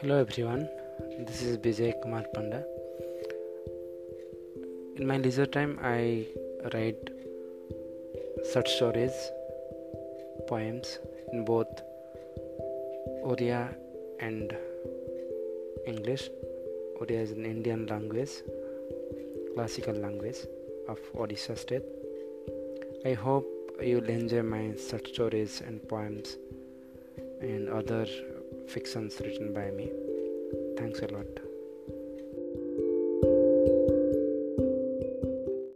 Hello everyone, this is Vijay Kumar Panda. In my leisure time, I write short stories, poems in both Odia and English. Odia is an Indian language, classical language of Odisha state. I hope you'll enjoy my short stories and poems and other fictions written by me. Thanks a lot.